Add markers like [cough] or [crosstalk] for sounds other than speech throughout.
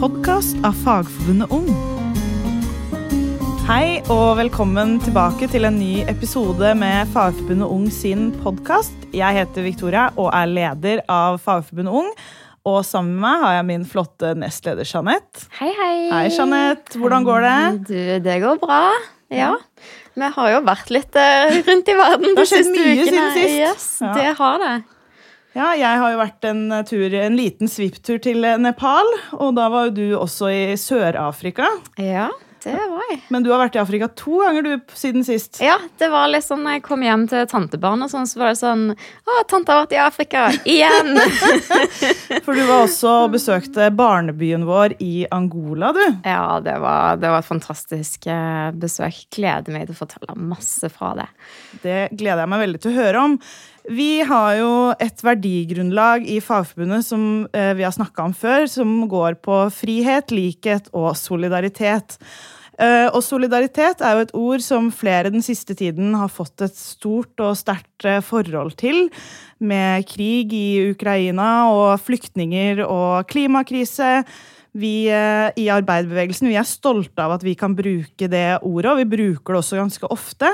podkast av Fagforbundet Ung. Hei og velkommen tilbake til en ny episode med Fagforbundet Ung sin podkast. Jeg heter Victoria og er leder av Fagforbundet Ung. Og sammen med meg har jeg min flotte nestleder Jeanette. Hei, hei. Hei, Jeanette. Hvordan går det? Du, det går bra. Ja. Vi har jo vært litt uh, rundt i verden de siste ukene. Det har skjedd mye siden sist. Yes, ja. Det har det. Ja, jeg har jo vært en, tur, en liten svipptur til Nepal, og da var jo du også i Sør-Afrika. Ja, det var jeg. Men du har vært i Afrika to ganger du siden sist. Ja, det var litt sånn når jeg kom hjem til tantebarn, og sånn, så var det sånn Å, tante har vært i Afrika igjen! [laughs] For du var også og besøkte barnebyen vår i Angola, du. Ja, det var, det var et fantastisk eh, besøk. Gleder meg til å fortelle masse fra det. Det gleder jeg meg veldig til å høre om. Vi har jo et verdigrunnlag i Fagforbundet som eh, vi har snakka om før, som går på frihet, likhet og solidaritet. Eh, og solidaritet er jo et ord som flere den siste tiden har fått et stort og sterkt eh, forhold til. Med krig i Ukraina og flyktninger og klimakrise. Vi i arbeiderbevegelsen vi er stolte av at vi kan bruke det ordet, og vi bruker det også ganske ofte.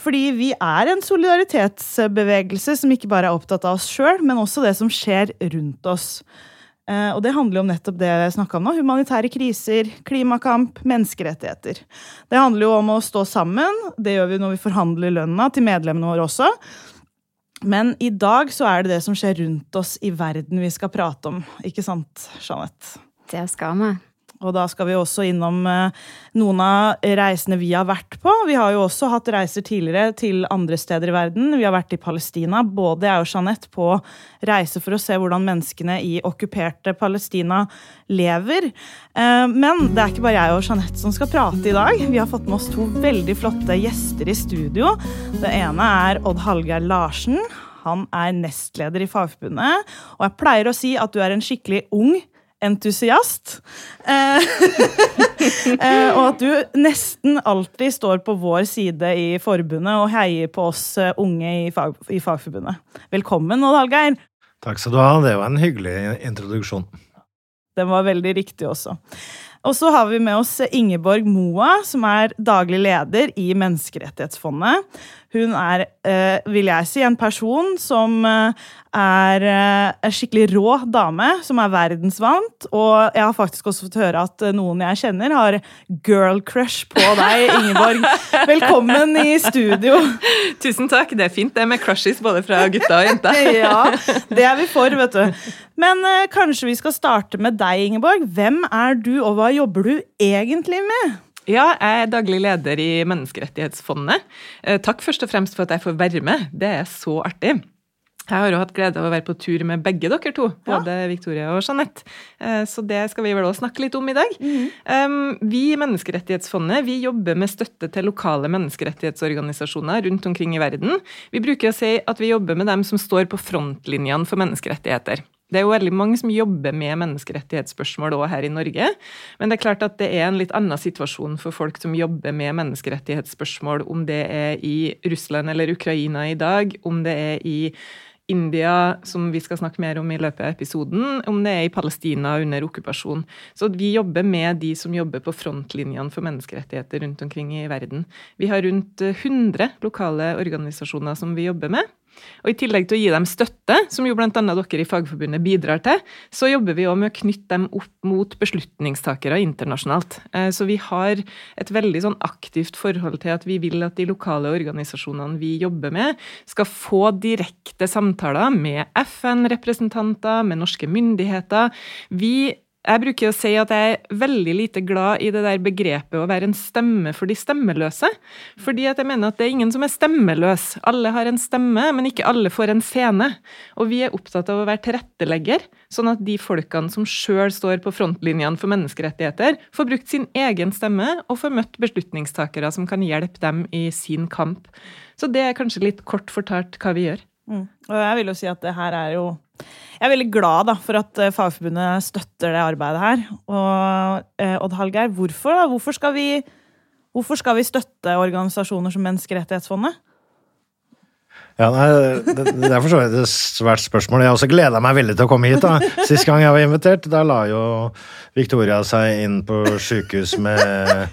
Fordi vi er en solidaritetsbevegelse som ikke bare er opptatt av oss sjøl, men også det som skjer rundt oss. Eh, og det handler jo om nettopp det jeg snakka om nå. Humanitære kriser, klimakamp, menneskerettigheter. Det handler jo om å stå sammen. Det gjør vi når vi forhandler lønna til medlemmene våre også. Men i dag så er det det som skjer rundt oss i verden vi skal prate om. Ikke sant, Jeanette? Det skal vi. Og da skal vi også innom eh, noen av reisene vi har vært på. Vi har jo også hatt reiser tidligere til andre steder i verden. Vi har vært i Palestina. Både jeg og Jeanette på reise for å se hvordan menneskene i okkuperte Palestina lever. Eh, men det er ikke bare jeg og Jeanette som skal prate i dag. Vi har fått med oss to veldig flotte gjester i studio. Det ene er Odd Hallgeir Larsen. Han er nestleder i Fagforbundet. Og jeg pleier å si at du er en skikkelig ung entusiast. Eh, [laughs] eh, og at du nesten alltid står på vår side i forbundet og heier på oss eh, unge i, fag, i Fagforbundet. Velkommen, Odd Hallgeir. Takk skal du ha. Det var en hyggelig introduksjon. Den var veldig riktig også. Og så har vi med oss Ingeborg Moa, som er daglig leder i Menneskerettighetsfondet. Hun er, vil jeg si, en person som er eh, en skikkelig rå dame som er verdensvant. Og jeg har faktisk også fått høre at eh, noen jeg kjenner, har girl crush på deg, [laughs] Ingeborg. Velkommen i studio. Tusen takk. Det er fint det med crushes både fra gutta og jenta. [laughs] ja, det er vi for, vet du. Men eh, kanskje vi skal starte med deg, Ingeborg. Hvem er du, og hva jobber du egentlig med? Ja, jeg er daglig leder i Menneskerettighetsfondet. Eh, takk først og fremst for at jeg får være med. Det er så artig. Jeg har jo hatt glede av å være på tur med begge dere to, både ja. Victoria og Jeanette. Eh, så det skal vi vel også snakke litt om i dag. Mm. Vi i Menneskerettighetsfondet vi jobber med støtte til lokale menneskerettighetsorganisasjoner rundt omkring i verden. Vi bruker å si at vi jobber med dem som står på frontlinjene for menneskerettigheter. Det er jo veldig mange som jobber med menneskerettighetsspørsmål òg her i Norge. Men det er klart at det er en litt annen situasjon for folk som jobber med menneskerettighetsspørsmål, om det er i Russland eller Ukraina i dag, om det er i India, som vi skal snakke mer om i løpet av episoden, om det er i Palestina under okkupasjon. Så vi jobber med de som jobber på frontlinjene for menneskerettigheter rundt omkring i verden. Vi har rundt 100 lokale organisasjoner som vi jobber med. Og I tillegg til å gi dem støtte, som jo bl.a. dere i Fagforbundet bidrar til, så jobber vi òg med å knytte dem opp mot beslutningstakere internasjonalt. Eh, så vi har et veldig sånn aktivt forhold til at vi vil at de lokale organisasjonene vi jobber med, skal få direkte samtaler med FN-representanter, med norske myndigheter. Vi jeg bruker å si at jeg er veldig lite glad i det der begrepet å være en stemme for de stemmeløse. Fordi at jeg mener at det er ingen som er stemmeløs. Alle har en stemme, men ikke alle får en scene. Og vi er opptatt av å være tilrettelegger, sånn at de folkene som sjøl står på frontlinjene for menneskerettigheter, får brukt sin egen stemme og får møtt beslutningstakere som kan hjelpe dem i sin kamp. Så det er kanskje litt kort fortalt hva vi gjør. Mm. Og jeg vil jo si at det her er jo Jeg er veldig glad da, for at eh, Fagforbundet støtter det arbeidet her. Og eh, Odd Hallgeir, hvorfor? Hvorfor skal, vi, hvorfor skal vi støtte organisasjoner som Menneskerettighetsfondet? Ja, nei, det, det er for så vidt et svært spørsmål. Jeg har også gleda meg veldig til å komme hit. da. Sist gang jeg var invitert, da la jo Victoria seg inn på sjukehus med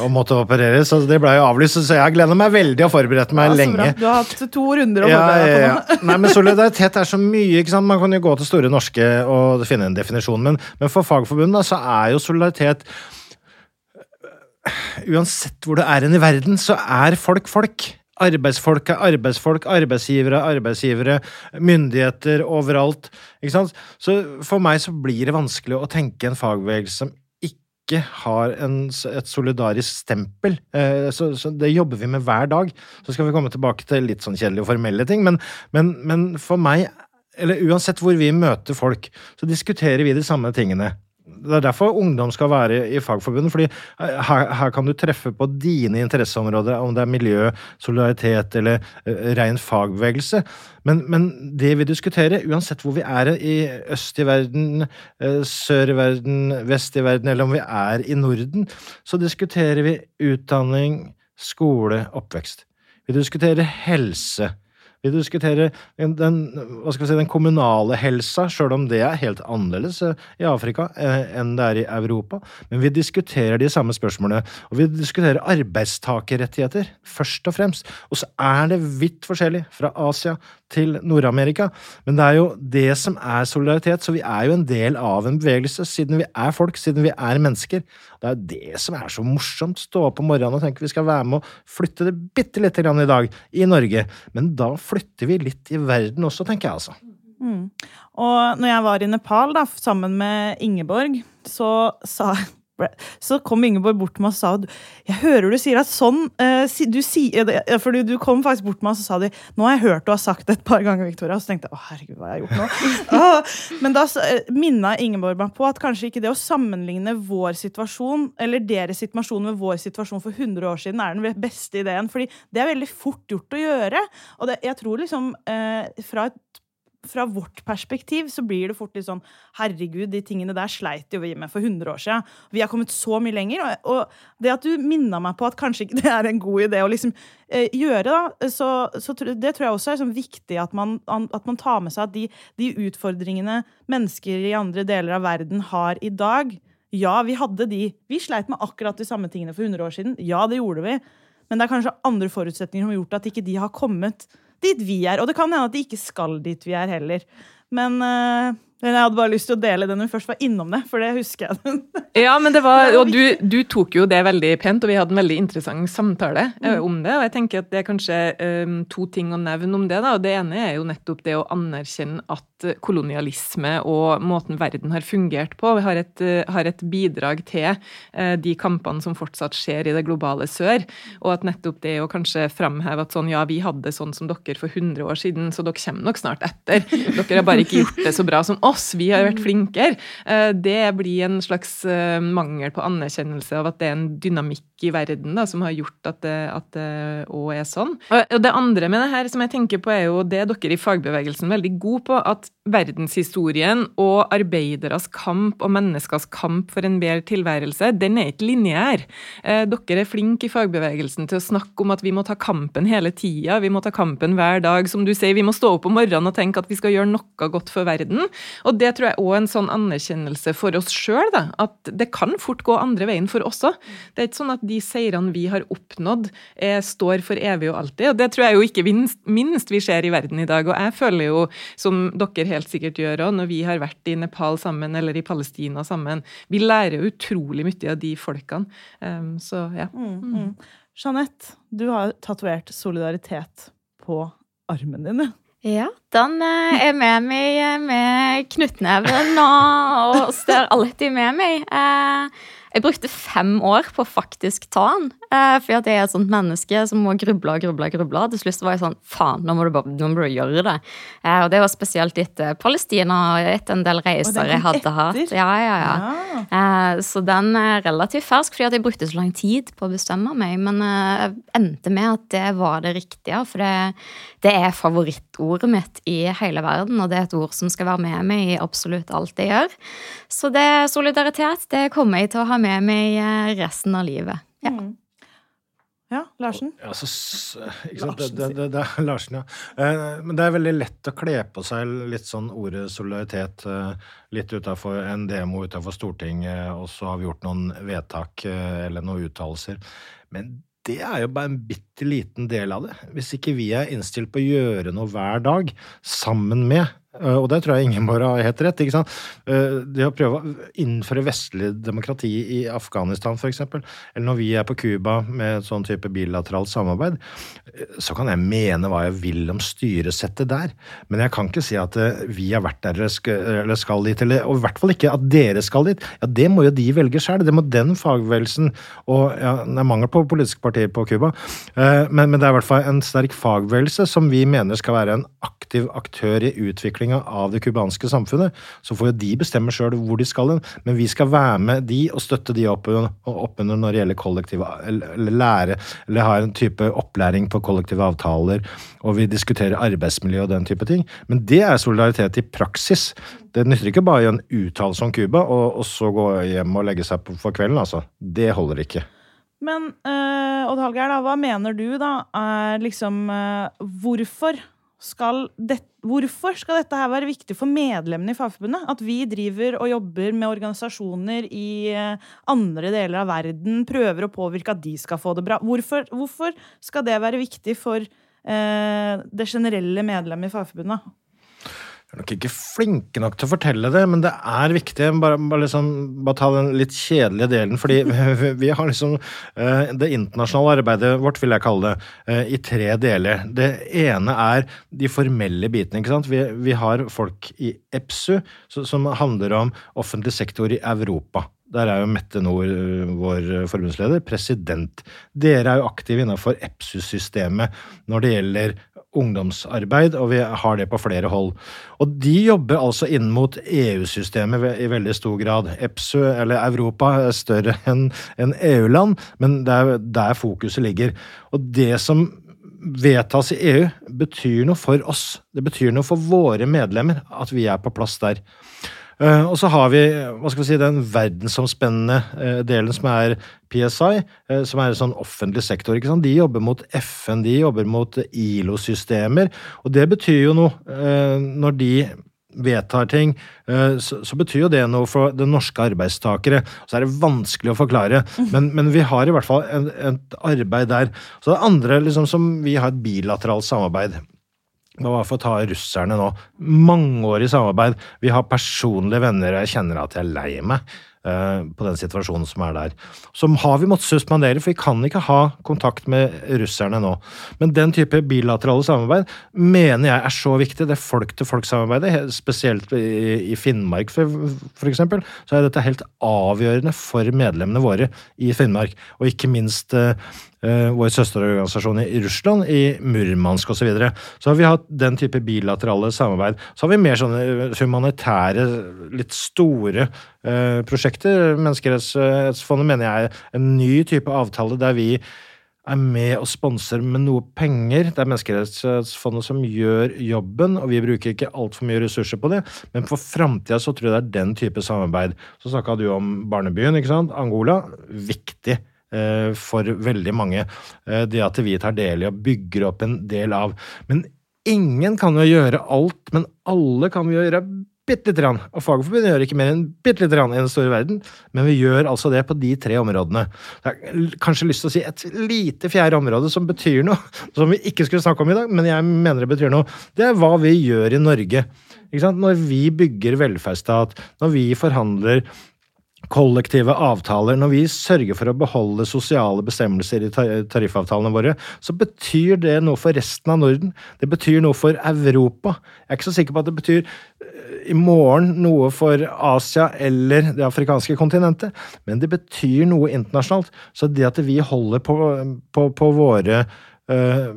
og måtte opereres, så det ble jo avlyst. Så jeg gleder meg veldig og forberedt meg Ja, lenge. Du har hatt to runder å forberede deg på ja, ja. Nei, men Solidaritet er så mye. ikke sant? Man kan jo gå til Store norske og finne en definisjon, men, men for Fagforbundet da, så er jo solidaritet Uansett hvor det er hen i verden, så er folk folk. Arbeidsfolk er arbeidsfolk, arbeidsgivere er arbeidsgivere, myndigheter overalt. ikke sant? Så for meg så blir det vanskelig å tenke en fagbevegelse som ikke har en, et solidarisk stempel. Eh, Så, så det jobber vi med hver dag. Så skal vi komme tilbake til litt sånn kjedelige og formelle ting, men, men, men for meg, eller uansett hvor vi møter folk, så diskuterer vi de samme tingene. Det er derfor ungdom skal være i Fagforbundet, fordi her, her kan du treffe på dine interesseområder, om det er miljø, solidaritet eller uh, ren fagbevegelse. Men, men det vi diskuterer, uansett hvor vi er i øst i verden, uh, sør i verden, vest i verden, eller om vi er i Norden, så diskuterer vi utdanning, skole, oppvekst. Vi diskuterer helse. Vi diskuterer den, si, den kommunale helsa, sjøl om det er helt annerledes eh, i Afrika eh, enn det er i Europa. Men vi diskuterer de samme spørsmålene. Og vi diskuterer arbeidstakerrettigheter, først og fremst. Og så er det vidt forskjellig fra Asia til Nord-Amerika. Men det er jo det som er solidaritet, så vi er jo en del av en bevegelse, siden vi er folk, siden vi er mennesker. Det er det som er så morsomt. Stå opp om morgenen og tenke vi skal være med å flytte det bitte lite grann i dag i Norge. Men da flytter vi litt i verden også, tenker jeg altså. Og når jeg var i Nepal da, sammen med Ingeborg, så sa så kom Ingeborg bort til meg og sa Jeg hører du sier at sånn eh, du sier fordi Du kom faktisk bort til meg og sa de, Nå har jeg hørt du har sagt det et par ganger, Victoria. Og så tenkte jeg å herregud, hva har jeg gjort nå? [laughs] Men da uh, minna Ingeborg meg på at kanskje ikke det å sammenligne vår situasjon eller deres situasjon med vår situasjon for 100 år siden er den beste ideen. fordi det er veldig fort gjort å gjøre. Og det, jeg tror liksom eh, fra et fra vårt perspektiv så blir det fort litt sånn Herregud, de tingene der sleit jo vi med for 100 år siden. Vi har kommet så mye lenger. Og, og det at du minna meg på at kanskje ikke [laughs] det er en god idé å liksom eh, gjøre, da, så, så det tror jeg også er sånn viktig at man, at man tar med seg at de, de utfordringene mennesker i andre deler av verden har i dag Ja, vi hadde de. Vi sleit med akkurat de samme tingene for 100 år siden. Ja, det gjorde vi. Men det er kanskje andre forutsetninger som har gjort at ikke de har kommet dit vi er. Og det kan hende at de ikke skal dit vi er heller. Men uh, jeg hadde bare lyst til å dele det når vi først var innom det, for det husker jeg. [laughs] Ja, men det var, og du, du tok jo det veldig pent, og vi hadde en veldig interessant samtale mm. om det. Og jeg tenker at det er kanskje um, to ting å nevne om det. da, og Det ene er jo nettopp det å anerkjenne at eh, kolonialisme og måten verden har fungert på, har et, eh, har et bidrag til eh, de kampene som fortsatt skjer i det globale sør. Og at nettopp det å kanskje framheve at sånn, ja, vi hadde sånn som dere for 100 år siden, så dere kommer nok snart etter. Dere har bare ikke gjort det så bra som oss, vi har vært flinkere. Det blir en slags mangel på anerkjennelse av at det er en dynamikk i verden da, som har gjort at det, òg er sånn. Og det andre med det her som jeg tenker på, er jo det dere i fagbevegelsen er veldig gode på, at verdenshistorien og arbeideres kamp og menneskers kamp for en bedre tilværelse, den er ikke lineær. Eh, Dere er flinke i fagbevegelsen til å snakke om at vi må ta kampen hele tida, vi må ta kampen hver dag. Som du sier, vi må stå opp om morgenen og tenke at vi skal gjøre noe godt for verden. Og det tror jeg òg er en sånn anerkjennelse for oss sjøl, at det kan fort gå andre veien for oss òg. Det er ikke sånn at de seirene vi har oppnådd, er, står for evig og alltid. Og det tror jeg jo ikke minst, minst vi ser i verden i dag. Og jeg føler jo, som dere helt sikkert gjør òg, når vi har vært i Nepal sammen eller i Palestina sammen, vi lærer utrolig mye av de folkene. Um, så ja. Mm. Jeanette, du har tatovert solidaritet på armen din. Ja, den eh, er med meg eh, med knyttneven og, og står alltid med meg. Eh, jeg brukte fem år på å faktisk ta den. Eh, for jeg er et sånt menneske som må gruble og gruble. og gruble. Til slutt var jeg sånn Faen, nå må du bare nå må du gjøre det. Eh, og det var spesielt etter Palestina og etter en del reiser jeg hadde hatt. Ja, ja, ja. ja. så den er relativt fersk, fordi jeg brukte så lang tid på å bestemme meg. Men eh, jeg endte med at det var det riktige, for det, det er favorittordet mitt i hele verden. Og det er et ord som skal være med meg i absolutt alt jeg gjør. Så det solidaritet, det kommer jeg til å ha med meg eh, resten av livet. Ja. Ja, Larsen? Ja, så, sant? Det, det, det, det er Larsen, ja. Eh, Men det er veldig lett å kle på seg litt sånn ordet solidaritet eh, litt utafor en demo utafor Stortinget, og så har vi gjort noen vedtak eh, eller noen uttalelser. Men det er jo bare en bitte liten del av det. Hvis ikke vi er innstilt på å gjøre noe hver dag sammen med og det tror jeg Ingeborg har helt rett. ikke sant? Eh, Det å prøve å innføre vestlig demokrati i Afghanistan, f.eks., eller når vi er på Cuba med et sånn type bilateralt samarbeid, eh, så kan jeg mene hva jeg vil om styresettet der. Men jeg kan ikke si at eh, vi har vært der eller skal, dit, eller, og i hvert fall ikke at dere skal dit. Ja, Det må jo de velge sjøl. Det må den fagbevegelsen og ja, Det er mangel på politiske partier på Cuba, eh, men, men det er i hvert fall en sterk fagbevegelse som vi mener skal være en aktiv aktør i utviklinga av det cubanske samfunnet. Så får jo de bestemme sjøl hvor de skal hen, men vi skal være med de og støtte de opp oppunder når det gjelder kollektive eller lære, eller ha en type opplæring på kollektive avtaler, og vi diskuterer arbeidsmiljø og den type ting. Men det er solidaritet i praksis. Det nytter ikke bare å gjøre en uttalelse om Cuba, og, og så gå hjem og legge seg på for kvelden, altså. Det holder ikke. Men uh, Odd Hallgeir, hva mener du da er liksom eh, Hvorfor skal det, Hvorfor skal dette her være viktig for medlemmene i Fagforbundet? At vi driver og jobber med organisasjoner i eh, andre deler av verden, prøver å påvirke at de skal få det bra. Hvorfor, hvorfor skal det være viktig for eh, det generelle medlemmet i Fagforbundet? Er nok ikke flinke nok til å fortelle det, men det er viktig. Bare, bare, liksom, bare ta den litt kjedelige delen. Fordi [laughs] vi, har liksom uh, det internasjonale arbeidet vårt, vil jeg kalle det, uh, i tre deler. Det ene er de formelle bitene. ikke sant? Vi, vi har folk i EPSU så, som handler om offentlig sektor i Europa. Der er jo Mette Nord, vår forbundsleder, president. Dere er jo aktive innenfor EPSU-systemet når det gjelder ungdomsarbeid, og vi har det på flere hold. Og de jobber altså inn mot EU-systemet i veldig stor grad. EPSU, eller Europa, er større [laughs] enn en EU-land, men det er der fokuset ligger. Og det som vedtas i EU, betyr noe for oss. Det betyr noe for våre medlemmer at vi er på plass der. Uh, og så har vi hva skal vi si, den verdensomspennende uh, delen som er PSI, uh, som er en sånn offentlig sektor. ikke sant? De jobber mot FN, de jobber mot ILO-systemer. Og det betyr jo noe når de vedtar ting, så, så, betyr jo det noe for det norske arbeidstakere. Så er det vanskelig å forklare, men, men vi har i hvert fall et arbeid der. Så det andre liksom som vi har et bilateralt samarbeid. Bare for å ta russerne nå. Mangeårig samarbeid. Vi har personlige venner, og jeg kjenner at jeg er lei meg uh, på den situasjonen som er der. Så har vi måttet suspendere, for vi kan ikke ha kontakt med russerne nå. Men den type bilaterale samarbeid mener jeg er så viktig. Det folk-til-folk-samarbeidet, spesielt i, Finnmark eksempel, så er dette helt avgjørende for medlemmene våre i Finnmark. Og ikke minst uh, vår søsterorganisasjon i Russland, i Murmansk osv. Så, videre. så har vi hatt den type bilaterale samarbeid. Så har vi mer sånne humanitære, litt store eh, prosjekter. Menneskerettighetsfondet mener jeg er en ny type avtale der vi er med og sponser med noe penger. Det er Menneskerettighetsfondet som gjør jobben, og vi bruker ikke altfor mye ressurser på det. Men for framtida så tror jeg det er den type samarbeid. Så snakka du om barnebyen, ikke sant. Angola. Viktig for veldig mange. Det at vi tar del i og bygger opp en del av. Men ingen kan jo gjøre alt, men alle kan jo gjøre bitte lite grann. Og Fagforbundet gjør ikke mer enn bitte lite grann i den store verden, men vi gjør altså det på de tre områdene. Jeg har kanskje lyst til å si et lite fjerde område som betyr noe, som vi ikke skulle snakke om i dag, men jeg mener det betyr noe. Det er hva vi gjør i Norge. Når vi bygger velferdsstat, når vi forhandler kollektive avtaler, når vi sørger for å beholde sosiale bestemmelser i tariffavtalene våre, så betyr det noe for resten av Norden. Det betyr noe for Europa. Jeg er ikke så sikker på at det betyr i morgen noe for Asia eller det afrikanske kontinentet, men det betyr noe internasjonalt. Så det at vi holder på, på, på våre øh,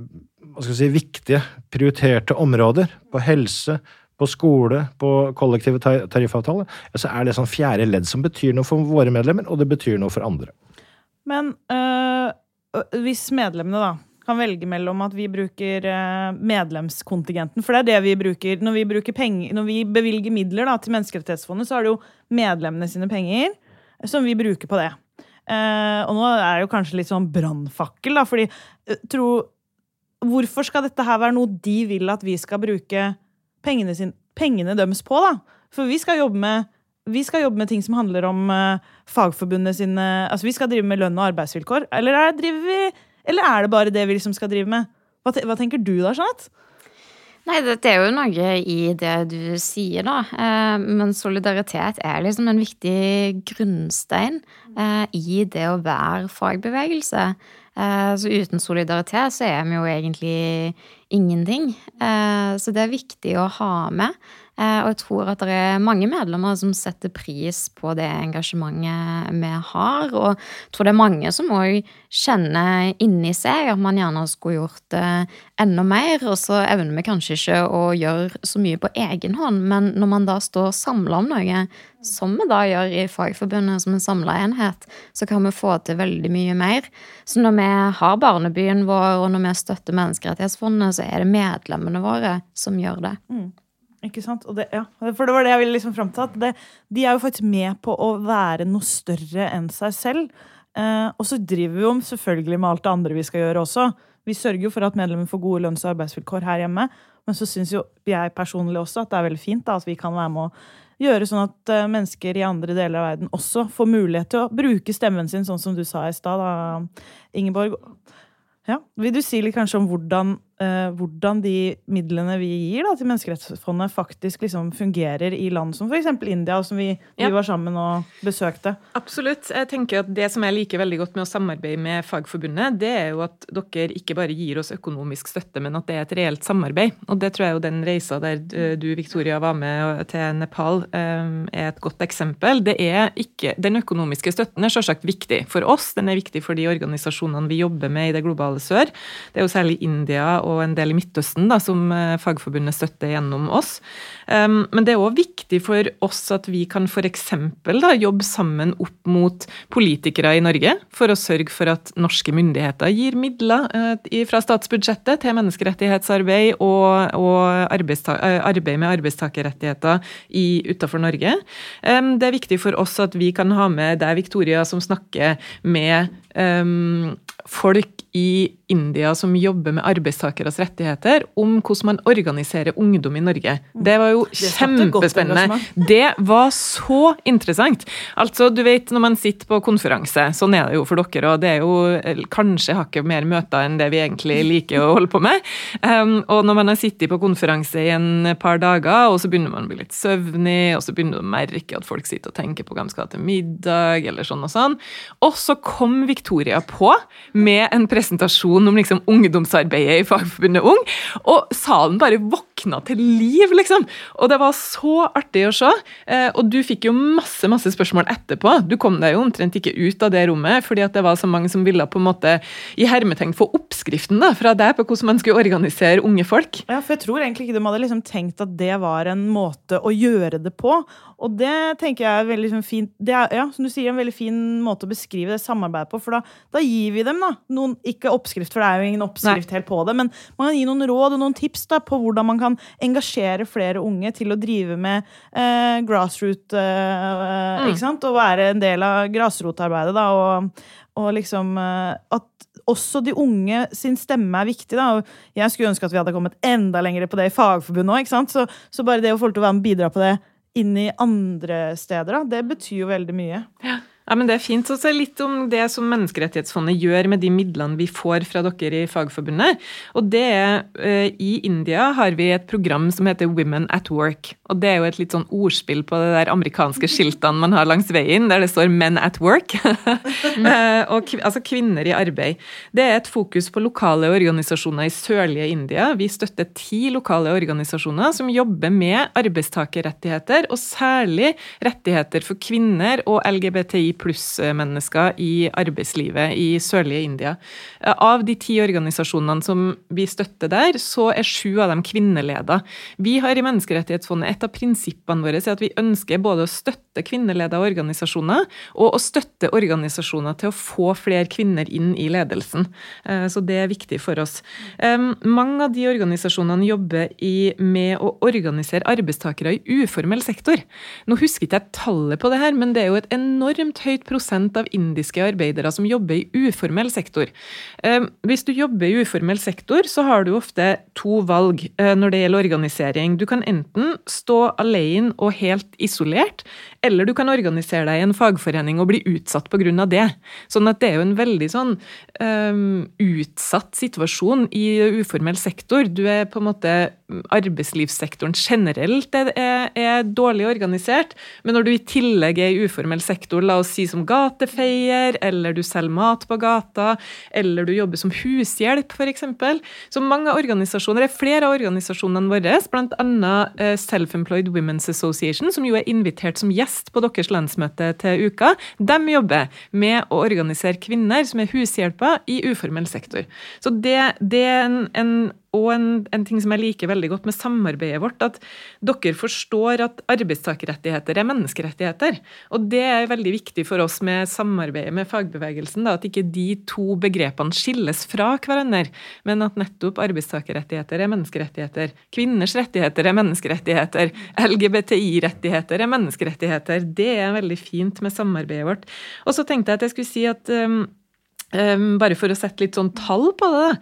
hva skal vi si, viktige, prioriterte områder, på helse, på skole, på kollektive tariffavtaler, så er det sånn fjerde ledd som betyr noe for våre medlemmer, og det betyr noe for andre. Men øh, hvis medlemmene da kan velge mellom at vi bruker øh, medlemskontingenten, for det er det vi bruker når vi, bruker penger, når vi bevilger midler da, til Menneskerettighetsfondet, så er det jo medlemmene sine penger som vi bruker på det. Eh, og nå er det jo kanskje litt sånn brannfakkel, da, fordi tro Hvorfor skal dette her være noe de vil at vi skal bruke pengene, sin, pengene deres på, da? For vi skal jobbe med skal jobbe med ting som handler om uh, fagforbundet sine Altså vi skal drive med lønn og arbeidsvilkår. Eller er, vi, eller er det bare det vi liksom skal drive med? Hva, hva tenker du da, Jeanette? Nei, det er jo noe i det du sier, da. Eh, men solidaritet er liksom en viktig grunnstein eh, i det å være fagbevegelse. Eh, så uten solidaritet så er vi jo egentlig ingenting. Så det er viktig å ha med. Eh, og jeg tror at det er mange medlemmer som setter pris på det engasjementet vi har. Og jeg tror det er mange som òg kjenner inni seg at man gjerne skulle gjort det enda mer. Og så evner vi kanskje ikke å gjøre så mye på egen hånd, men når man da står samla om noe, som vi da gjør i Fagforbundet som en samla enhet, så kan vi få til veldig mye mer. Så når vi har Barnebyen vår, og når vi støtter Menneskerettighetsfondet, så er det medlemmene våre som gjør det. Mm. Ikke sant? Det, ja. For det var det jeg ville liksom fram til. Det, de er jo faktisk med på å være noe større enn seg selv. Eh, og så driver vi jo selvfølgelig med alt det andre vi skal gjøre også. Vi sørger jo for at medlemmer får gode lønns- og arbeidsvilkår her hjemme. Men så syns jo jeg personlig også at det er veldig fint da, at vi kan være med å gjøre sånn at uh, mennesker i andre deler av verden også får mulighet til å bruke stemmen sin, sånn som du sa i stad, Ingeborg. Ja. Vil du si litt kanskje om hvordan, eh, hvordan de midlene vi gir da, til Menneskerettsfondet, faktisk liksom fungerer i land som f.eks. India, som vi, ja. vi, var sammen og besøkte? Absolutt. Jeg tenker at Det som jeg liker veldig godt med å samarbeide med Fagforbundet, det er jo at dere ikke bare gir oss økonomisk støtte, men at det er et reelt samarbeid. Og det tror jeg jo den reisa der eh, du, Victoria, var med til Nepal, eh, er et godt eksempel. Det er ikke, Den økonomiske støtten er selvsagt viktig for oss, den er viktig for de organisasjonene vi jobber med i det globale globale sør. Det er jo særlig India og en del i Midtøsten da, som eh, Fagforbundet støtter gjennom oss. Men det er òg viktig for oss at vi kan f.eks. jobbe sammen opp mot politikere i Norge, for å sørge for at norske myndigheter gir midler uh, fra statsbudsjettet til menneskerettighetsarbeid og, og eh, arbeid med arbeidstakerrettigheter utenfor Norge. Det er viktig for oss at vi kan ha med deg, Victoria, som snakker med folk i India som jobber med arbeidstakeres rettigheter, om hvordan man organiserer ungdom i Norge. Det var jo det kjempespennende. Det var så interessant. Altså, du vet når man sitter på konferanse, sånn er det jo for dere, og det er jo kanskje hakket mer møter enn det vi egentlig liker å holde på med. Og når man har sittet på konferanse i en par dager, og så begynner man å bli litt søvnig, og så begynner du å merke at folk sitter og tenker på hva de skal ha til middag, eller sånn og sånn. Og så kom Victoria på med en presentasjon om liksom ungdomsarbeidet i Fagforbundet Ung, og salen bare våkna til liv, liksom. Og det var så artig å se. Eh, og du fikk jo masse masse spørsmål etterpå. Du kom deg jo omtrent ikke ut av det rommet, fordi at det var så mange som ville på en måte i hermetegn få oppskriften da, fra deg på hvordan man skulle organisere unge folk. Ja, for jeg tror egentlig ikke de hadde liksom tenkt at det var en måte å gjøre det på. Og det tenker jeg er veldig liksom, fint Det er ja, som du sier, en veldig fin måte å beskrive det samarbeidet på. For da, da gir vi dem da, noen, ikke oppskrift, for det er jo ingen oppskrift Nei. helt på det, men man kan gi noen råd og noen tips da, på hvordan man kan engasjere flere unge til å drive med eh, grassroot eh, mm. ikke sant? Og være en del av grasrotarbeidet. da, og, og liksom eh, At også de unge sin stemme er viktig. da, og Jeg skulle ønske at vi hadde kommet enda lenger på det i Fagforbundet òg. Så, så bare det å få lov til å være med og bidra på det inn i andre steder, da, det betyr jo veldig mye. Ja. Ja, men Det er fint. å se litt om det som Menneskerettighetsfondet gjør med de midlene vi får fra dere i Fagforbundet. Og det er, uh, I India har vi et program som heter Women at Work. og Det er jo et litt sånn ordspill på det der amerikanske skiltene man har langs veien, der det står 'Men at Work'. uh, [laughs] og, altså kvinner i arbeid. Det er et fokus på lokale organisasjoner i sørlige India. Vi støtter ti lokale organisasjoner som jobber med arbeidstakerrettigheter, og særlig rettigheter for kvinner og LGBTI pluss-mennesker i arbeidslivet i sørlige India. Av de ti organisasjonene som vi støtter der, så er sju av dem kvinneleda. Vi har i Menneskerettighetsfondet et av prinsippene våre er at vi ønsker både å støtte kvinneleda organisasjoner og å støtte organisasjoner til å få flere kvinner inn i ledelsen. Eh, så det er viktig for oss. Mange av de organisasjonene jobber med å organisere arbeidstakere i uformell sektor. Nå husker ikke jeg tallet på det her, men det er jo et enormt høyt prosent av indiske arbeidere som jobber i uformell sektor. Eh, hvis du jobber i uformell sektor, så har du ofte to valg eh, når det gjelder organisering. Du kan enten stå alene og helt isolert, eller du kan organisere deg i en fagforening og bli utsatt pga. det. Sånn at det er jo en veldig sånn um, utsatt situasjon i uformell sektor. Du er på en måte Arbeidslivssektoren generelt er, er, er dårlig organisert, men når du i tillegg er i uformell sektor, la oss si som gatefeier, eller du selger mat på gata, eller du jobber som hushjelp, f.eks. Så mange organisasjoner, det er flere av organisasjonene våre, bl.a. Eh, Self-Employed Women's Association, som jo er invitert som gjest på deres landsmøte til uka, de jobber med å organisere kvinner som er hushjelper i uformell sektor. Så det, det er en, en og en, en, ting som jeg liker veldig godt med samarbeidet vårt, at dere forstår at arbeidstakerrettigheter er menneskerettigheter. Og det er veldig viktig for oss med samarbeidet med fagbevegelsen, da, at ikke de to begrepene skilles fra hverandre, men at nettopp arbeidstakerrettigheter er menneskerettigheter, kvinners rettigheter er menneskerettigheter, LGBTI-rettigheter er menneskerettigheter. Det er veldig fint med samarbeidet vårt. Og så tenkte jeg at jeg skulle si at um, bare for å sette litt sånn tall på det,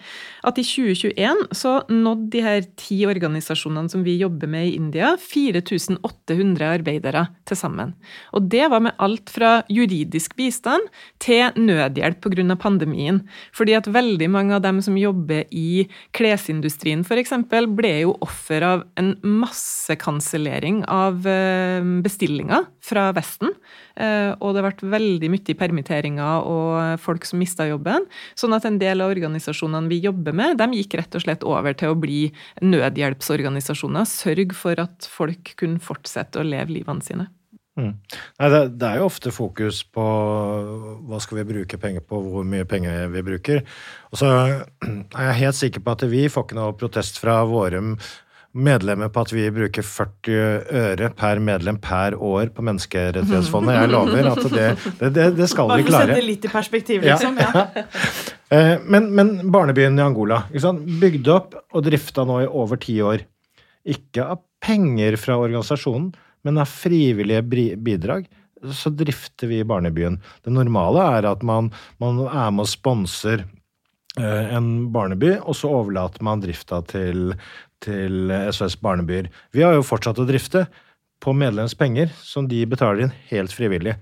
at i 2021 så nådde de her ti organisasjonene som vi jobber med i India, 4800 arbeidere til sammen. Og det var med alt fra juridisk bistand til nødhjelp pga. pandemien. Fordi at veldig mange av dem som jobber i klesindustrien f.eks., ble jo offer av en massekansellering av ehm, bestillinger fra Vesten. Eh, og det har vært veldig mye permitteringer og folk som mista jobben. Sånn at en del av organisasjonene vi jobber med, de gikk rett og slett over til å bli nødhjelpsorganisasjoner. Sørg for at folk kunne fortsette å leve livene sine. Mm. Nei, det, det, er jo ofte fokus på hva skal vi bruke penger på, hvor mye penger vi bruker. Og så er jeg helt sikker på at vi får ikke noe protest fra våre medlemmer på at vi bruker 40 øre per medlem per år på Menneskerettighetsfondet. Jeg lover at det, det, det skal vi klare. Bare for å sette det litt i perspektiv, liksom. Ja. ja. [laughs] Eh, men, men, barnebyen i Angola, bygd opp og drifta nå i over ti år. Ikke av penger fra organisasjonen, men av frivillige bidrag så drifter vi barnebyen. Det normale er at man, man er med og sponser eh, en barneby, og så overlater man drifta til, til SOS Barnebyer. Vi har jo fortsatt å drifte på medlems penger, som de betaler inn helt frivillig.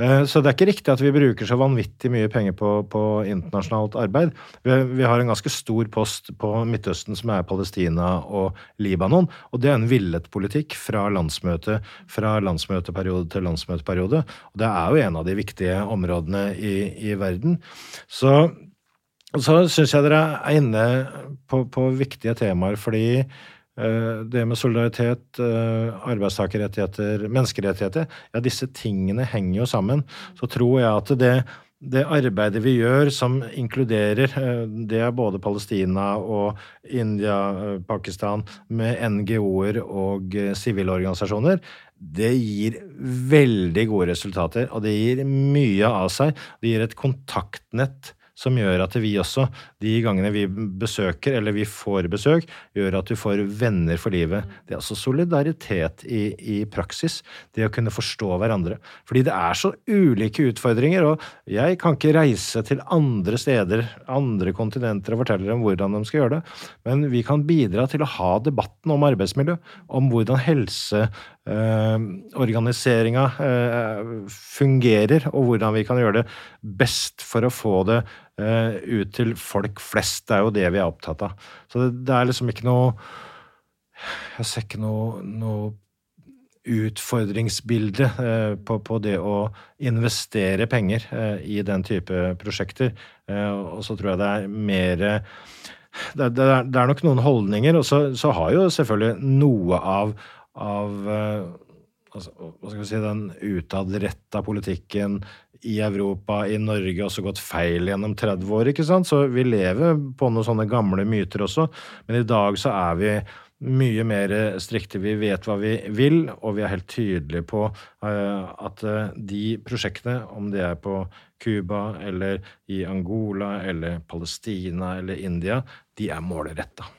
Eh, så det er ikke riktig at vi bruker så vanvittig mye penger på, på internasjonalt arbeid. Vi, vi, har en ganske stor post på Midtøsten som er Palestina og Libanon. Og det er en villet politikk fra landsmøte fra landsmøteperiode til landsmøteperiode. Og det er jo en av de viktige områdene i, i verden. Så så syns jeg dere er inne på, på viktige temaer, fordi uh, det med solidaritet, uh, arbeidstakerrettigheter, menneskerettigheter, ja, disse tingene henger jo sammen. Så tror jeg at det, det arbeidet vi gjør som inkluderer uh, Det er både Palestina og India, Pakistan, med NGO-er og sivile organisasjoner, det gir veldig gode resultater, og det gir mye av seg. Det gir et kontaktnett som gjør at vi også, de gangene vi besøker eller vi får besøk, gjør at du får venner for livet. Det er altså solidaritet i, i praksis. Det å kunne forstå hverandre. Fordi det er så ulike utfordringer, og jeg kan ikke reise til andre steder, andre kontinenter og fortelle dem hvordan de skal gjøre det, men vi kan bidra til å ha debatten om arbeidsmiljø, om hvordan helse eh, organiseringa eh, fungerer, og hvordan vi kan gjøre det best for å få det ut til folk flest. Det er jo det vi er opptatt av. Så det, det er liksom ikke noe Jeg ser ikke noe, noe utfordringsbilde eh, på, på, det å investere penger eh, i den type prosjekter. Eh, og så tror jeg det er mer det, det, det, er, nok noen holdninger, og så, så har jo selvfølgelig noe av, av eh, altså, hva skal vi si, den utadretta politikken i Europa, i Norge, også gått feil gjennom 30 år. ikke sant? Så vi lever på noen sånne gamle myter også. Men i dag så er vi mye mer strikte. Vi vet hva vi vil, og vi er helt tydelige på uh, at uh, de prosjektene, om det er på Cuba eller i Angola eller Palestina eller India, de er målretta.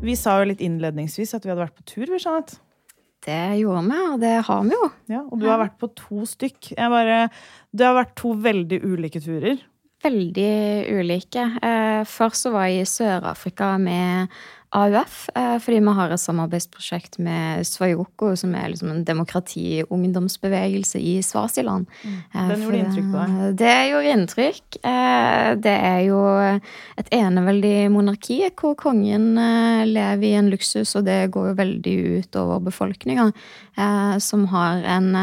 Vi sa jo litt innledningsvis at vi hadde vært på tur. vi, Jeanette. Det gjorde vi, og det har vi jo. Ja, og du har vært på to stykk. Jeg bare, det har vært to veldig ulike turer. Veldig ulike. Eh, først så var jeg i Sør-Afrika med AUF, eh, fordi vi har et samarbeidsprosjekt med Svajoko, som er liksom en demokrati-ungdomsbevegelse i Svasiland. Mm. Den gjorde inntrykk på deg? Det gjorde inntrykk. Eh, det er jo et eneveldig monarki hvor kongen eh, lever i en luksus, og det går jo veldig ut over befolkninga, som har en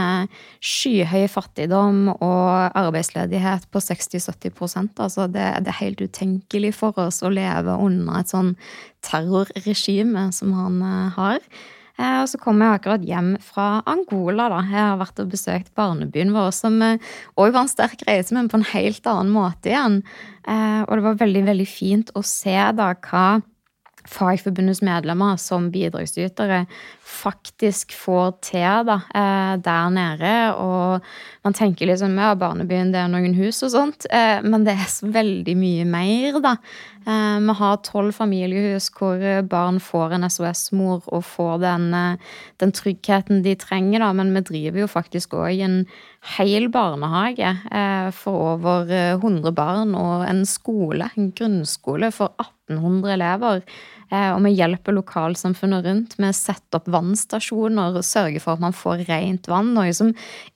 skyhøy fattigdom og arbeidsledighet på 60-70 Altså det, det er helt utenkelig for oss å leve under et sånn terrorregime som han eh, har. Eh, og så kom jeg akkurat hjem fra Angola. da. Jeg har vært og besøkt barnebyen vår, som òg eh, var en sterk reise, men på en helt annen måte igjen. Og det var veldig, veldig fint å se da hva Fagforbundets medlemmer som bidragsytere faktisk får til da, der nede. Og man tenker liksom ja, barnebyen det er noen hus og sånt, men det er så veldig mye mer, da. Eh, vi har tolv familiehus hvor barn får en SOS-mor og får den, eh, den, tryggheten de trenger, da. Men vi driver jo faktisk òg en hel barnehage eh, for over 100 barn og en skole, en grunnskole for 1800 elever. Og vi hjelper lokalsamfunnet rundt med å sette opp vannstasjoner og sørge for at man får rent vann, noe som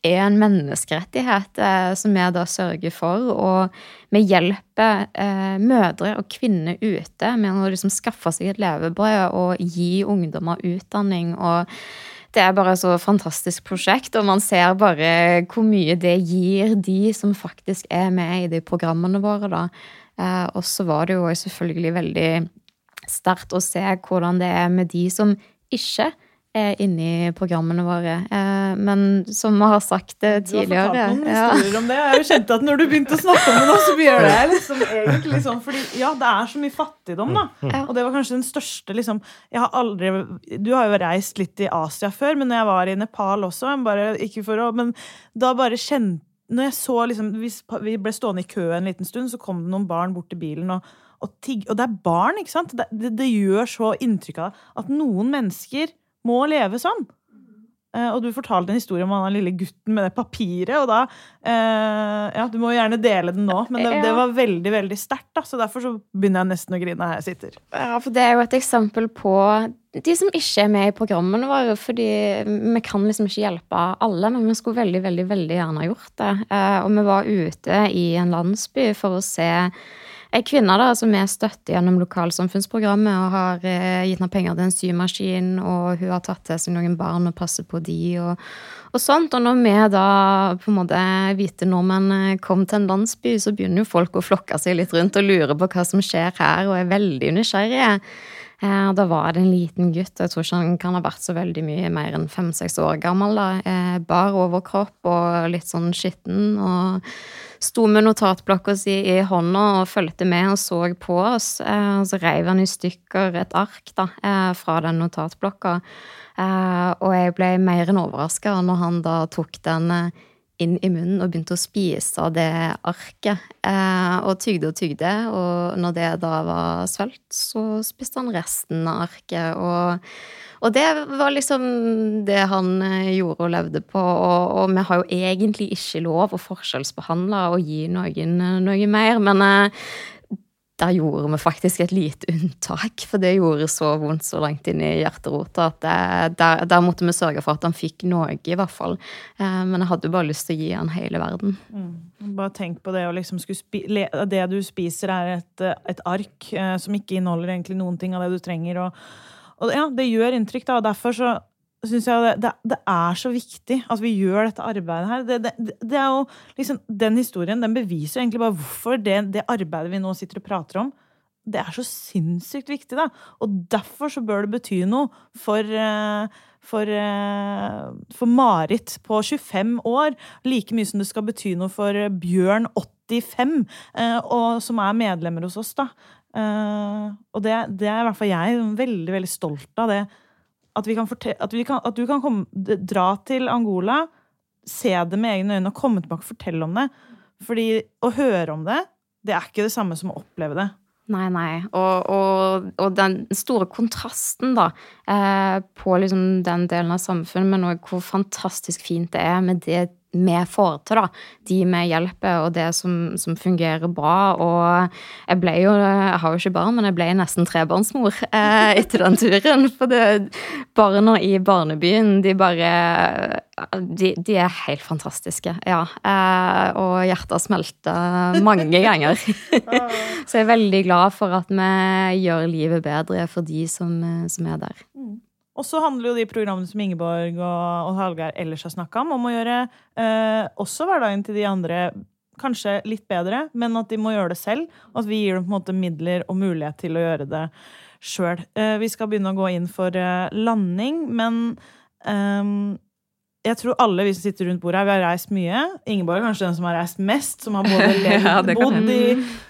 er en menneskerettighet som vi da sørger for. Og vi hjelper mødre og kvinner ute med å liksom skaffe seg et levebrød og gi ungdommer utdanning. og det er bare et så fantastisk prosjekt, og man ser bare hvor mye det gir de som faktisk er med i de programmene våre, da. Eh, og så var det jo selvfølgelig veldig sterkt å se hvordan det er med de som ikke er inni programmene våre. Eh, men som vi har sagt det tidligere Du har fortalt noen historier om det. Jeg har jo kjent at når du begynte å snakke om det nå, så gjør det liksom egentlig sånn fordi ja, det er så mye fattigdom, da. Og det var kanskje den største liksom Jeg har aldri Du har jo reist litt i Asia før, men når jeg var i Nepal også, bare ikke for å Men da bare kjente Når jeg så liksom Vi ble stående i kø en liten stund, så kom det noen barn bort til bilen og og, tigg, og det er barn, ikke sant? Det, det, det gjør så inntrykk av at noen mennesker må leve sånn. Uh, og du fortalte en historie om han lille gutten med det papiret. og da, uh, ja, Du må jo gjerne dele den nå, men det, det var veldig veldig sterkt. Så derfor så begynner jeg nesten å grine her jeg sitter. Ja, for Det er jo et eksempel på de som ikke er med i programmene våre. fordi vi kan liksom ikke hjelpe alle, men vi skulle veldig veldig, veldig gjerne ha gjort det. Uh, og vi var ute i en landsby for å se Ei kvinne da, som er støtter gjennom lokalsamfunnsprogrammet og har eh, gitt henne penger til en symaskin, og hun har tatt til seg noen barn og passer på de og, og sånt. Og når vi da på en måte hvite nordmenn eh, kom til en landsby, så begynner jo folk å flokke seg litt rundt og lure på hva som skjer her, og er veldig nysgjerrige. Eh, da var det en liten gutt, og jeg tror ikke han kan ha vært så veldig mye mer enn fem-seks år gammel. da, eh, Bar overkropp og litt sånn skitten. og sto med notatblokka si i hånda og fulgte med og så på oss. Eh, og så reiv han i stykker et ark da, fra den notatblokka. Og jeg ble mer enn overraska når han da tok den inn i munnen og begynte å spise av det arket. og tygde og tygde. Og når det da var svelt, så spiste han resten av arket. og og det var liksom det han eh, gjorde og levde på. Og, og vi har jo egentlig ikke lov å forskjellsbehandle og gi noen eh, noe mer. Men eh, der gjorde vi faktisk et lite unntak, for det gjorde så vondt så langt inn i hjerterota at det, der, der, måtte vi sørge for at han fikk noe, i hvert fall. Men jeg hadde jo bare lyst til å gi han hele verden. Mm. Bare tenk på det å liksom Det du spiser, er et, et ark som ikke inneholder egentlig noen ting av det du trenger. og og ja, det gjør inntrykk, da, og derfor så syns jeg det, det, det, er så viktig at vi gjør dette arbeidet her. Det, det, er jo liksom, Den historien den beviser egentlig bare hvorfor det, det arbeidet vi nå sitter og prater om, det er så sinnssykt viktig. da. Og derfor så bør det bety noe for, eh, for, eh, for Marit på 25 år. Like mye som det skal bety noe for Bjørn 85, eh, og, som er medlemmer hos oss. da. Og det, er i hvert fall jeg veldig veldig stolt av. det. At, vi at, vi kan, at du kan komme, dra til Angola, se det med egne øyne og komme tilbake og fortelle om det. Fordi å høre om det, det er ikke det samme som å oppleve det. Nei, nei. Og, og, og den store kontrasten, da, eh, på liksom den delen av samfunnet, men òg hvor fantastisk fint det er med det vi får til, da. De vi hjelper, og det som, som, fungerer bra. Og jeg ble jo Jeg har jo ikke barn, men jeg ble nesten trebarnsmor eh, etter den turen. For det, barna i barnebyen, de bare de, de, er helt fantastiske, ja. Eh, og hjertet smelter mange ganger. [laughs] Så jeg er veldig glad for at vi gjør livet bedre for de som, som er der. Og så handler jo de programmene som Ingeborg og, og Hallgeir ellers har snakka om, om å gjøre eh, også hverdagen til de andre kanskje litt bedre, men at de må gjøre det selv. Og at vi gir dem på en måte midler og mulighet til å gjøre det sjøl. Eh, vi skal begynne å gå inn for eh, landing, men eh, jeg tror alle vi som sitter rundt bordet her, vi har reist mye. Ingeborg er kanskje den som har reist mest. Som har både [laughs] levd, ja, bodd, i,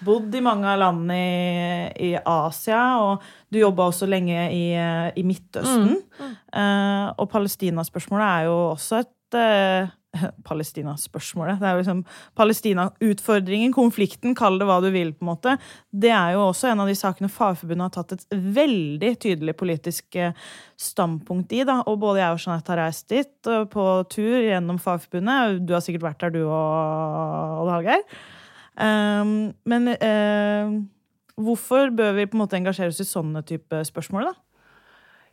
bodd, i, mange av landene i, i, Asia. Og du jobba også lenge i, i Midtøsten. Mm. Mm. Uh, og Palestina-spørsmålet er jo også et uh, [laughs] Palestina-spørsmålet. Det er jo liksom Palestina-utfordringen, konflikten, kall det hva du vil, på en måte. Det er jo også en av de sakene Fagforbundet har tatt et veldig tydelig politisk eh, standpunkt i. da, Og både jeg og Jeanette har reist dit eh, på tur gjennom Fagforbundet. Du har sikkert vært der, du og Odd Hallgeir. Um, men uh, hvorfor bør vi på en måte engasjere oss i sånne type spørsmål, da?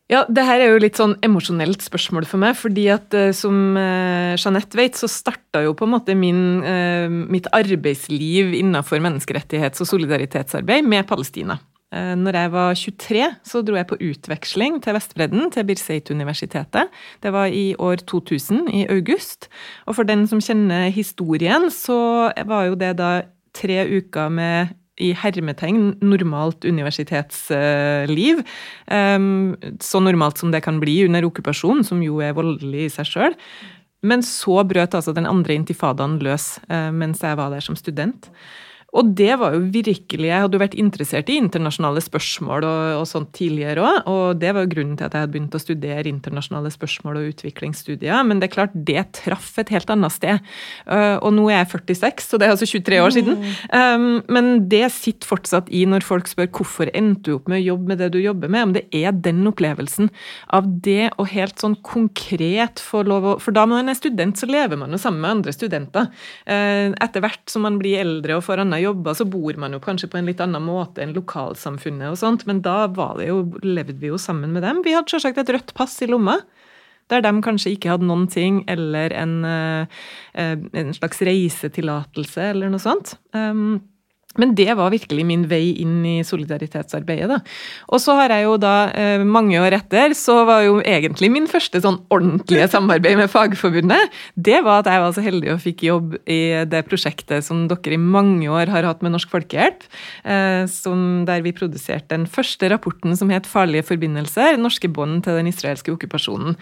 Ja, det her er jo litt sånn emosjonelt spørsmål for meg. fordi at uh, som uh, Jeanette vet, så starta jo på en måte min, uh, mitt arbeidsliv innenfor menneskerettighets- og solidaritetsarbeid med Palestina. Når jeg var 23, så dro jeg på utveksling til Vestbredden, til Birzeit-universitetet. Det var i år 2000, i august. Og for den som kjenner historien, så var jo det da tre uker med i hermetegn normalt universitetsliv. Så normalt som det kan bli under okkupasjon, som jo er voldelig i seg sjøl. Men så brøt altså den andre intifadaen løs eh, mens jeg var der som student. Og det var jo virkelig Jeg hadde jo vært interessert i internasjonale spørsmål og, og sånt tidligere òg, og det var jo grunnen til at jeg hadde begynt å studere internasjonale spørsmål og utviklingsstudier. Men det er klart, det traff et helt annet sted. Uh, og nå er jeg 46, så det er altså 23 år siden. Um, men det sitter fortsatt i når folk spør hvorfor endte du opp med å jobbe med det du jobber med, om det er den opplevelsen av det å helt sånn konkret få lov å For da man er student, så lever man jo sammen med andre studenter. Uh, etter hvert som man blir eldre og får annen jobber, så bor man jo kanskje på en litt annen måte enn lokalsamfunnet og sånt, men da jo, levde vi jo sammen med dem. Vi hadde selvsagt et rødt pass i lomma. Der de kanskje ikke hadde noen ting, eller en, eh, en slags reisetillatelse eller noe sånt. Um, men det var virkelig min vei inn i solidaritetsarbeidet. da. Og så har jeg jo da, eh, mange år etter, så var jo egentlig min første sånn ordentlige samarbeid med Fagforbundet, det var at jeg var så heldig og fikk jobb i det prosjektet som dere i mange år har hatt med Norsk Folkehjelp, eh, der vi produserte den første rapporten som het 'Farlige forbindelser norske bånd til den israelske okkupasjonen'.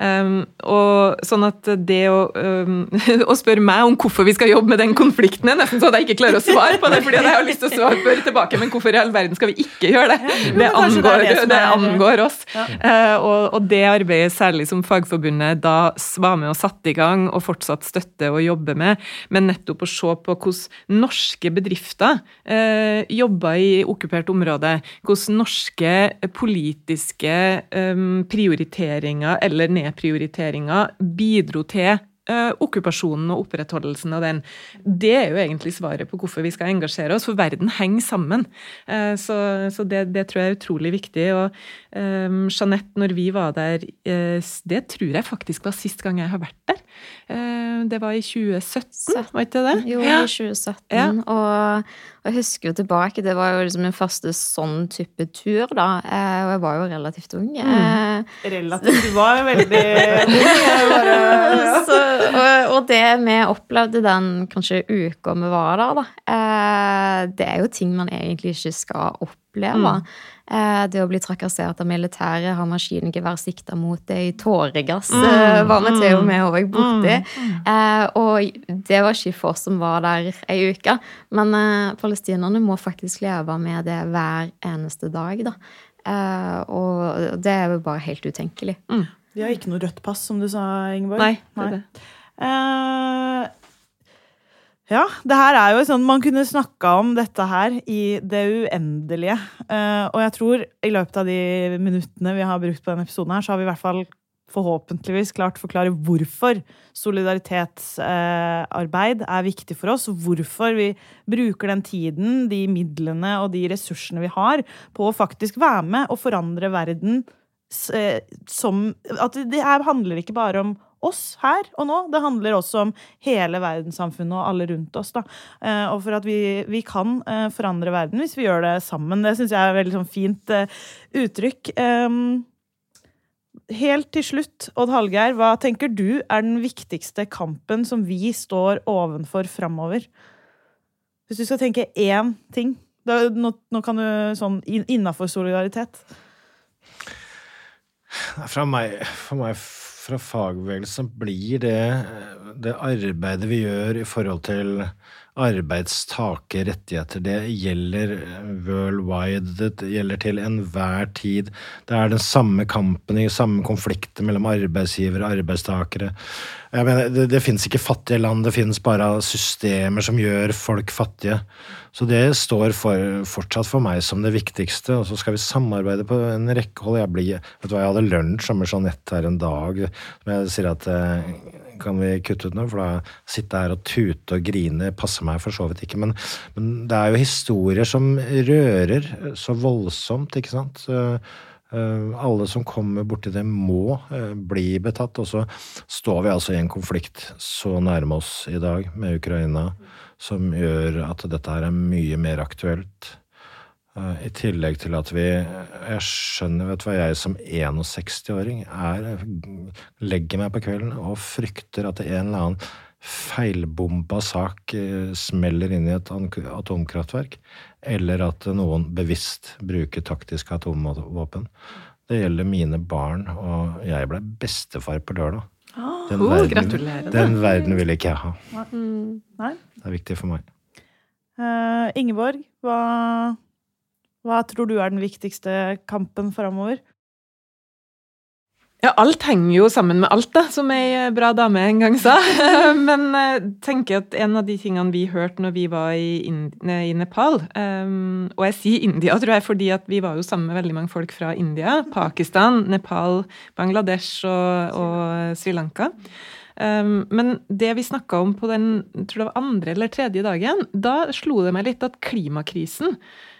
Um, og sånn at det å, um, [laughs] å spørre meg om hvorfor vi skal jobbe med den konflikten, er nesten så jeg ikke klarer å svare på det. fordi jeg har lyst til å spørre tilbake, men hvorfor i all verden skal vi ikke gjøre det? Det angår, det angår oss. Uh, og, og, det arbeidet, særlig som Fagforbundet da var med og satte i gang, og fortsatt støtter og jobber med, men nettopp å se på hvordan norske bedrifter uh, jobber i okkupert område, hvordan norske politiske um, prioriteringer eller nedprioriteringer bidro til uh, okkupasjonen og opprettholdelsen av den. Det er jo egentlig svaret på hvorfor vi skal engasjere oss, for verden henger sammen. Uh, så, så det, det, tror jeg er utrolig viktig. Og um, Jeanette, når vi var der, uh, det tror jeg faktisk var sist gang jeg har vært der. det var i 2017, var ikke det? Jo, i 2017. Ja. Og, og, jeg husker jo tilbake, det var jo liksom min første sånn type tur, da. og jeg var jo relativt ung. Mm. Relativt? Du var veldig [laughs] ung. Bare, ja. så, og, og, det vi opplevde den kanskje uka vi var der, da, eh, det er jo ting man egentlig ikke skal oppleve. Mm. Eh, det å bli trakassert av militæret, ha maskingevær sikta mot det i tåregass, mm. Eh, var vi til og med òg borti. Mm. Eh, og det var ikke for oss som var der ei uke. Men palestinerne må faktisk leve med det hver eneste dag, da. Eh, og det er jo bare helt utenkelig. De har ikke noe rødt pass, som du sa, Ingeborg. Nei, det er det. Uh, Ja, det her er jo sånn Man kunne snakka om dette her i det uendelige. Uh, og jeg tror i løpet av de minuttene vi har brukt på denne episoden, her, så har vi i hvert fall forhåpentligvis klart forklare hvorfor solidaritetsarbeid er viktig for oss. Hvorfor vi bruker den tiden, de midlene og de ressursene vi har på å faktisk være med og forandre verden eh, som At det her handler ikke bare om oss her og nå. Det handler også om hele verdenssamfunnet og alle rundt oss. Da. Eh, og for at vi, vi kan eh, forandre verden hvis vi gjør det sammen. Det syns jeg er et veldig sånn fint uttrykk. Um, helt til slutt, Odd Hallgeir, hva tenker du er den viktigste kampen som vi står ovenfor framover? Hvis du skal tenke én ting. Da, nå, nå, kan du sånn innafor solidaritet. Fra meg, for meg fra fagbevegelsen blir det det arbeidet vi gjør i forhold til arbeidstakerrettigheter. Det gjelder worldwide, det gjelder til enhver tid. Det er den samme kampen i samme konflikter mellom arbeidsgivere og arbeidstakere. Jeg mener, det, det finnes ikke fattige land, det finnes bare systemer som gjør folk fattige. Så det står for, fortsatt for meg som det viktigste. Og så skal vi samarbeide på en rekke hold. Jeg, blir, vet du hva, jeg hadde lunsj med Jeanette her en dag. som Jeg sier at eh, kan vi kutte ut nå? for da sitte her og tute og grine passer meg for så vidt ikke. Men, men det er jo historier som rører så voldsomt, ikke sant. Så, Uh, alle som kommer borti det, må uh, bli betatt. Og så står vi altså i en konflikt så nærme oss i dag med Ukraina som gjør at dette her er mye mer aktuelt. Uh, I tillegg til at vi Jeg skjønner, vet du hva, jeg som 61-åring er Legger meg på kvelden og frykter at det en eller annen feilbomba sak smeller inn i et atomkraftverk eller at noen bevisst bruker taktiske atomvåpen. Det gjelder mine barn, og jeg ble bestefar på lørdag. Ah, den, oh, verden, den verden vil ikke jeg ha. Mm. Det er viktig for meg. Uh, Ingeborg, hva, hva tror du er den viktigste kampen framover? Ja, alt henger jo sammen med alt, da, som ei eh, bra dame en gang sa. [laughs] [laughs] Men jeg eh, tenker at en av de tingene vi hørte når vi var i, i Nepal um, Og jeg sier India, tror jeg, fordi vi var jo sammen med veldig mange folk fra India, Pakistan, Nepal, Bangladesh og, og Sri Lanka. Um, men det vi snakka om på den tror det var andre eller tredje dagen, da slo det meg litt at klimakrisen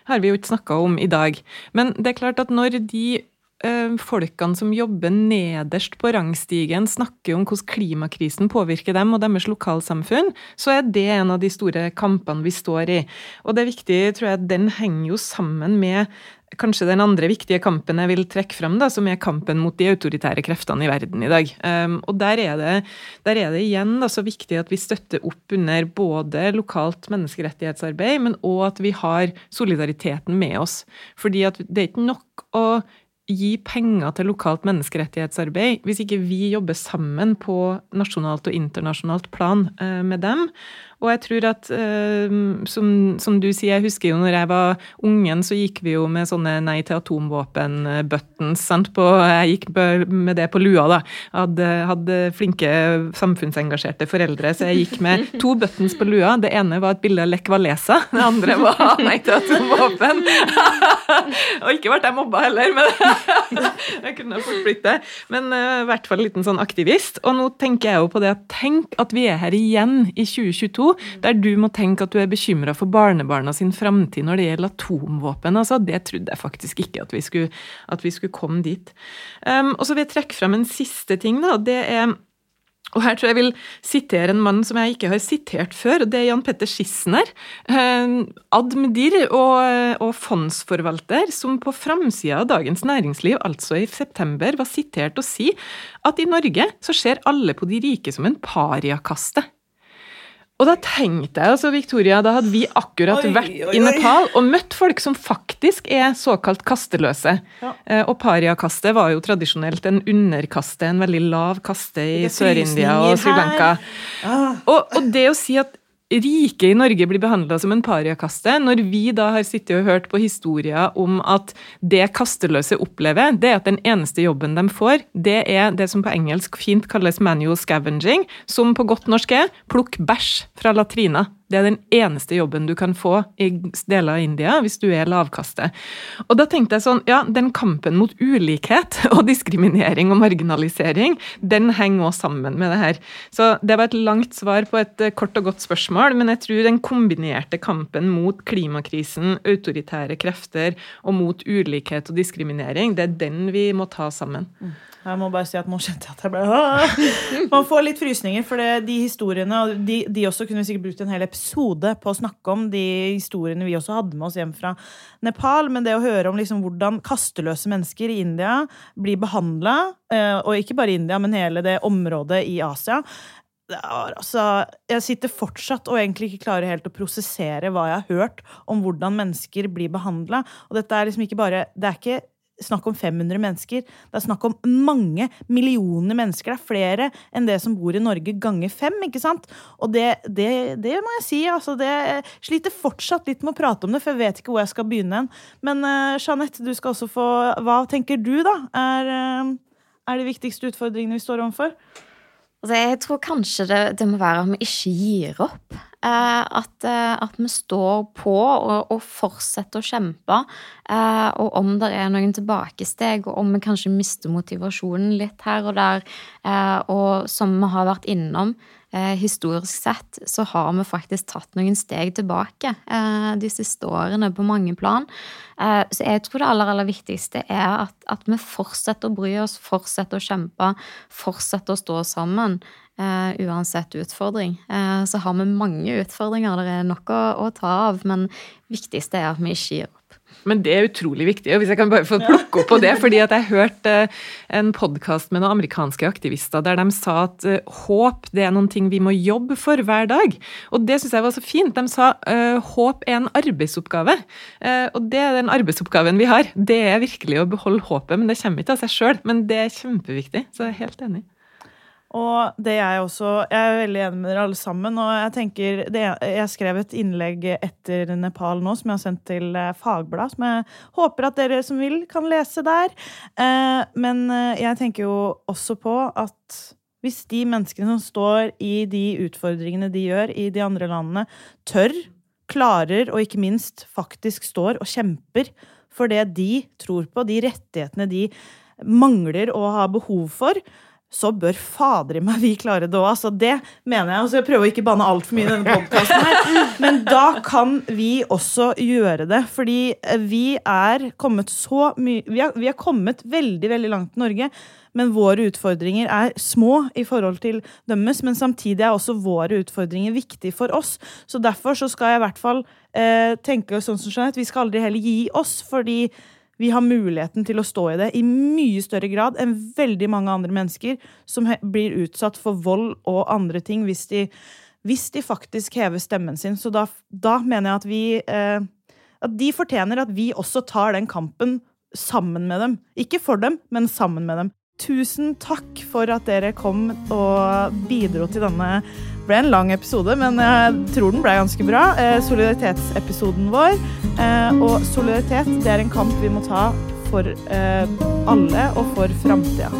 har vi jo ikke snakka om i dag. Men det er klart at når de Eh, folkene som jobber nederst på rangstigen, snakker om hvordan klimakrisen påvirker dem og deres lokalsamfunn, så er det en av de store kampene vi står i. Og det er viktig, tror jeg, den henger jo sammen med kanskje den andre viktige kampen jeg vil trekke fram, da, som er kampen mot de autoritære kreftene i verden i dag. Um, og der er, det, der er det igjen da, så viktig at vi støtter opp under både lokalt menneskerettighetsarbeid, men òg at vi har solidariteten med oss. Fordi at det er ikke nok å gi penger til lokalt menneskerettighetsarbeid hvis ikke vi jobber sammen på nasjonalt og internasjonalt plan eh, med dem. Og jeg tror at, eh, som, som, du sier, jeg husker jo når jeg var ungen, så gikk vi jo med sånne nei til atomvåpen-buttons. Jeg gikk med det på lua, da. Hadde, hadde flinke samfunnsengasjerte foreldre, så jeg gikk med to buttons på lua. Det ene var et bilde av Lech Walesa, det andre var [laughs] nei til atomvåpen. [laughs] og ikke ble jeg mobba heller, men [laughs] jeg kunne fort blitt det. Men uh, i hvert fall en liten sånn aktivist. Og nå tenker jeg jo på det at tenk at vi er her igjen i 2022 der du må tenke at du er bekymra for barnebarna sin framtid når det gjelder atomvåpen. Altså, det trodde jeg faktisk ikke at vi skulle, at vi skulle komme dit. Um, og så vil jeg trekke frem en siste ting. da, det er og her tror jeg vil sitere en mann som jeg ikke har sitert før. og Det er Jan Petter Schissner. Admdir og, og, fondsforvalter som på framsida av Dagens Næringsliv, altså i september, var sitert å si at i Norge så ser alle på de rike som en pariakaste. Og da tenkte jeg altså, Victoria, da hadde vi akkurat oi, vært oi, oi. i Nepal og møtt folk som faktisk er såkalt kasteløse. Ja. Eh, og pariakaste var jo tradisjonelt en underkaste, en veldig lav kaste i Sør-India og Sri Lanka. Ah. Og, og, det å si at rike i Norge blir behandla som en pariakaste, når vi da har sittet og hørt på historier om at det kasteløse opplever, det er at den eneste jobben de får, det er det som på engelsk fint kalles manual scavenging, som på godt norsk er plukk bæsj fra latrina Det er den eneste jobben du kan få i deler av India hvis du er lavkaste. Og da tenkte jeg sånn, ja, den kampen mot ulikhet [laughs] og diskriminering og marginalisering, den henger også sammen med det her. Så det var et langt svar på et eh, kort og godt spørsmål, men jeg tror den kombinerte kampen mot klimakrisen, autoritære krefter og mot ulikhet og diskriminering, det er den vi må ta sammen. Mm. Jeg må bare si at nå kjente jeg at jeg ble Man får litt frysninger, for det, de historiene og de, de, også kunne vi sikkert brukt en hel episode på å snakke om de historiene vi også hadde med oss hjem fra Nepal. Men det å høre om liksom hvordan kasteløse mennesker i India blir behandla, eh, og ikke bare India, men hele det området i Asia altså, jeg sitter fortsatt og egentlig ikke klarer helt å prosessere hva jeg har hørt om hvordan mennesker blir behandla. Og liksom Det er ikke snakk om 500 mennesker. Det er snakk om mange millioner mennesker. Det er flere enn det som bor i Norge ganger fem. ikke sant? Og det, det, det må jeg si. altså det sliter fortsatt litt med å prate om det, for jeg vet ikke hvor jeg skal begynne hen. Men uh, Jeanette, du skal også få Hva tenker du, da? Er, uh, er de viktigste utfordringene vi står overfor? Altså, jeg tror kanskje det, det, må være at vi ikke gir opp. Eh, at, eh, at, vi står på og, og fortsetter å kjempe. Eh, og om det er noen tilbakesteg, og om vi kanskje mister motivasjonen litt her og der, eh, og som vi har vært innom, historisk sett så har vi faktisk tatt noen steg tilbake eh, de siste årene på mange plan. Eh, så jeg tror det aller, aller viktigste er at, at, vi fortsetter å bry oss, fortsetter å kjempe, fortsetter å stå sammen. Uansett utfordring. Så har vi mange utfordringer, det er nok å, å ta av. Men viktigste er at vi ikke gir opp. Men det er utrolig viktig. og Hvis jeg kan bare få plukke opp på det. fordi at Jeg hørte eh, en podkast med noen amerikanske aktivister der de sa at uh, håp det er noen ting vi må jobbe for hver dag. Og det syns jeg var så fint. De sa uh, håp er en arbeidsoppgave. Og det er den arbeidsoppgaven vi har. Det er virkelig å beholde håpet. Men det kommer ikke av seg sjøl. Men det er kjempeviktig. Så jeg er helt enig. Og det jeg også Jeg er veldig enig med dere alle sammen. Og jeg tenker det, Jeg skrev et innlegg etter Nepal nå som jeg har sendt til Fagbladet, Fagblad, som jeg håper at dere som vil, kan lese der. Eh, men eh, jeg tenker jo også på at hvis de menneskene som står i de utfordringene de gjør i de andre landene, tør, klarer og ikke minst faktisk står og kjemper for det de tror på, de rettighetene de mangler og har behov for, så bør fader i meg vi klare det òg. Altså, det mener jeg. Altså, jeg prøver å ikke banne altfor mye i denne podkasten her. Men da kan vi også gjøre det. Fordi vi er kommet så mye vi, vi har kommet veldig, veldig langt i Norge. Men våre utfordringer er små i forhold til dømmes, men samtidig er også våre utfordringer viktige for oss. Så derfor så skal jeg i hvert fall eh, tenke sånn som Jeanette, vi skal aldri heller gi oss. fordi vi har muligheten til å stå i det i mye større grad enn veldig mange andre mennesker som blir utsatt for vold og andre ting hvis de, hvis de faktisk hever stemmen sin. Så da, da mener jeg at vi eh, At de fortjener at vi også tar den kampen sammen med dem. Ikke for dem, men sammen med dem. Tusen takk for at dere kom og bidro til denne Det ble en lang episode, men jeg tror den ble ganske bra. Eh, solidaritetsepisoden vår. Eh, og solidaritet det er en kamp vi må ta for eh, alle og for framtida.